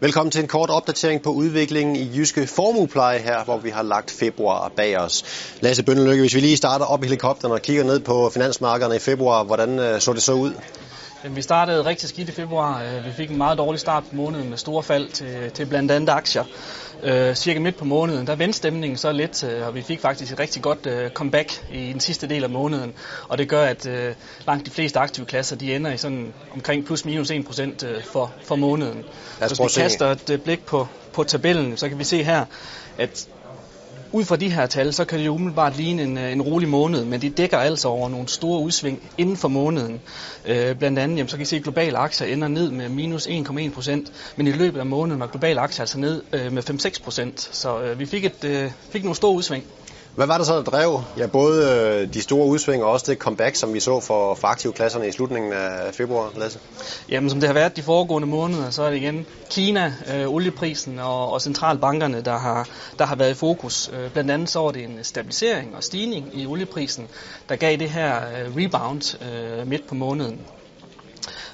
Velkommen til en kort opdatering på udviklingen i Jyske Formuepleje her, hvor vi har lagt februar bag os. Lasse Bøndeløkke, hvis vi lige starter op i helikopteren og kigger ned på finansmarkederne i februar, hvordan øh, så det så ud? Vi startede rigtig skidt i februar. Øh, vi fik en meget dårlig start på måneden med store fald til, til blandt andet aktier. Øh, cirka midt på måneden, der vendte stemningen så lidt, øh, og vi fik faktisk et rigtig godt øh, comeback i den sidste del af måneden. Og det gør, at øh, langt de fleste aktive klasser, de ender i sådan omkring plus minus 1% øh, for, for måneden. Så hvis vi kaster et blik på, på tabellen, så kan vi se her, at ud fra de her tal, så kan det jo umiddelbart ligne en, øh, en rolig måned, men det dækker altså over nogle store udsving inden for måneden. Øh, blandt andet, jamen, så kan I se, at globale aktier ender ned med minus 1,1 procent, men i løbet af måneden var globale aktier altså ned øh, med 5-6 procent. Så øh, vi fik, et, øh, fik nogle store udsving. Hvad var det så, der drev ja, både øh, de store udsving og også det comeback, som vi så for, for aktivklasserne i slutningen af februar, Lasse? Jamen, som det har været de foregående måneder, så er det igen Kina, øh, olieprisen og, og centralbankerne, der har, der har været i fokus. Øh, blandt andet så var det en stabilisering og stigning i olieprisen, der gav det her øh, rebound øh, midt på måneden.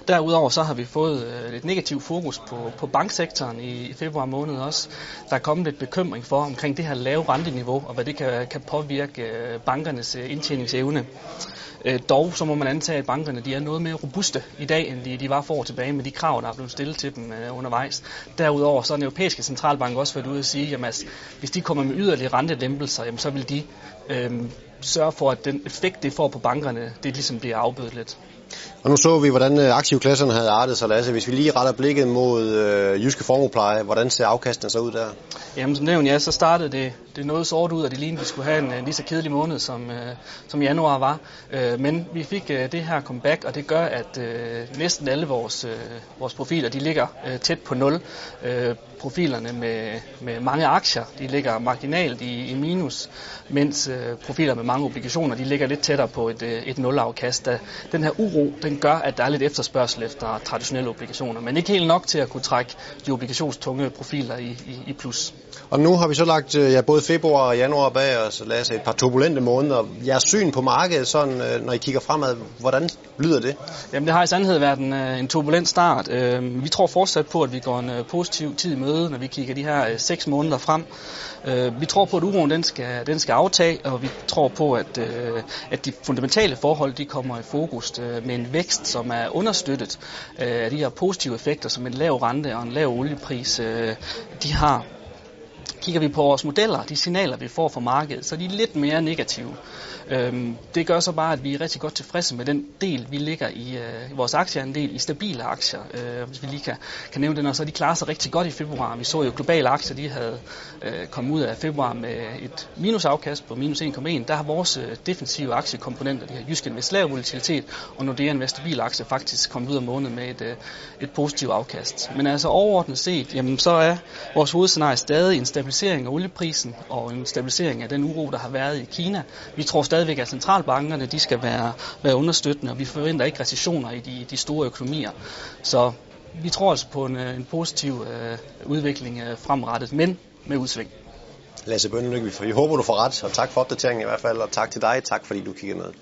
Derudover så har vi fået øh, et negativt fokus på, på banksektoren i, i februar måned også. Der er kommet lidt bekymring for omkring det her lave renteniveau, og hvad det kan, kan påvirke øh, bankernes øh, indtjeningsevne. Dog så må man antage, at bankerne de er noget mere robuste i dag, end de, de var for år tilbage med de krav, der er blevet stillet til dem øh, undervejs. Derudover så har den europæiske centralbank også været ude at sige, at altså, hvis de kommer med yderligere rentelempelser, jamen, så vil de øh, sørge for, at den effekt, det får på bankerne, det ligesom bliver afbødet lidt. Og nu så vi, hvordan øh, aktivklasserne havde artet sig, Lasse. Hvis vi lige retter blikket mod øh, Jyske Formuepleje, hvordan ser afkastene så ud der? Jamen som nævnt, ja, så startede det, det noget sort ud, og det lignede, at vi skulle have en, øh, lige så kedelig måned, som, øh, som januar var. Øh, men vi fik øh, det her comeback, og det gør, at øh, næsten alle vores, øh, vores profiler, de ligger øh, tæt på nul. Øh, profilerne med, med mange aktier, de ligger marginalt i, i minus, mens øh, profiler med mange obligationer, de ligger lidt tættere på et, øh, et nulafkast. Den her uro, den gør, at der er lidt efterspørgsel efter traditionelle obligationer, men ikke helt nok til at kunne trække de obligationstunge profiler i, i, i plus. Og nu har vi så lagt ja, både februar og januar bag os, lad os et par turbulente måneder. Jeres syn på markedet, sådan, øh, når I kigger fremad, hvordan lyder det? Jamen det har i sandhed været en, øh, en turbulent start. Vi tror fortsat på, at vi går en positiv tid i møde, når vi kigger de her seks måneder frem. Vi tror på, at uroen den skal, den skal aftage, og vi tror på, at, at de fundamentale forhold de kommer i fokus med en vækst, som er understøttet øh, af de her positive effekter, som en lav rente og en lav oliepris øh, de har. Kigger vi på vores modeller, de signaler, vi får fra markedet, så er de lidt mere negative. Øhm, det gør så bare, at vi er rigtig godt tilfredse med den del, vi ligger i, øh, i vores aktieandel i stabile aktier. Øh, hvis vi lige kan, kan nævne det, og så de klarer sig rigtig godt i februar. Vi så jo globale aktier, de havde øh, kommet ud af februar med et minusafkast på minus 1,1. Der har vores øh, defensive aktiekomponenter, de her Jyske med lav volatilitet, og Nordea med stabile aktie faktisk kommet ud af måneden med et, øh, et positivt afkast. Men altså overordnet set, jamen, så er vores hovedscenarie stadig en stabilisering af olieprisen og en stabilisering af den uro, der har været i Kina. Vi tror stadigvæk, at centralbankerne de skal være, være understøttende, og vi forventer ikke recessioner i de, de store økonomier. Så vi tror altså på en, en positiv øh, udvikling øh, fremrettet, men med udsving. Lasse Bønnelykke, vi håber, du får ret, og tak for opdateringen i hvert fald, og tak til dig, tak fordi du kiggede med.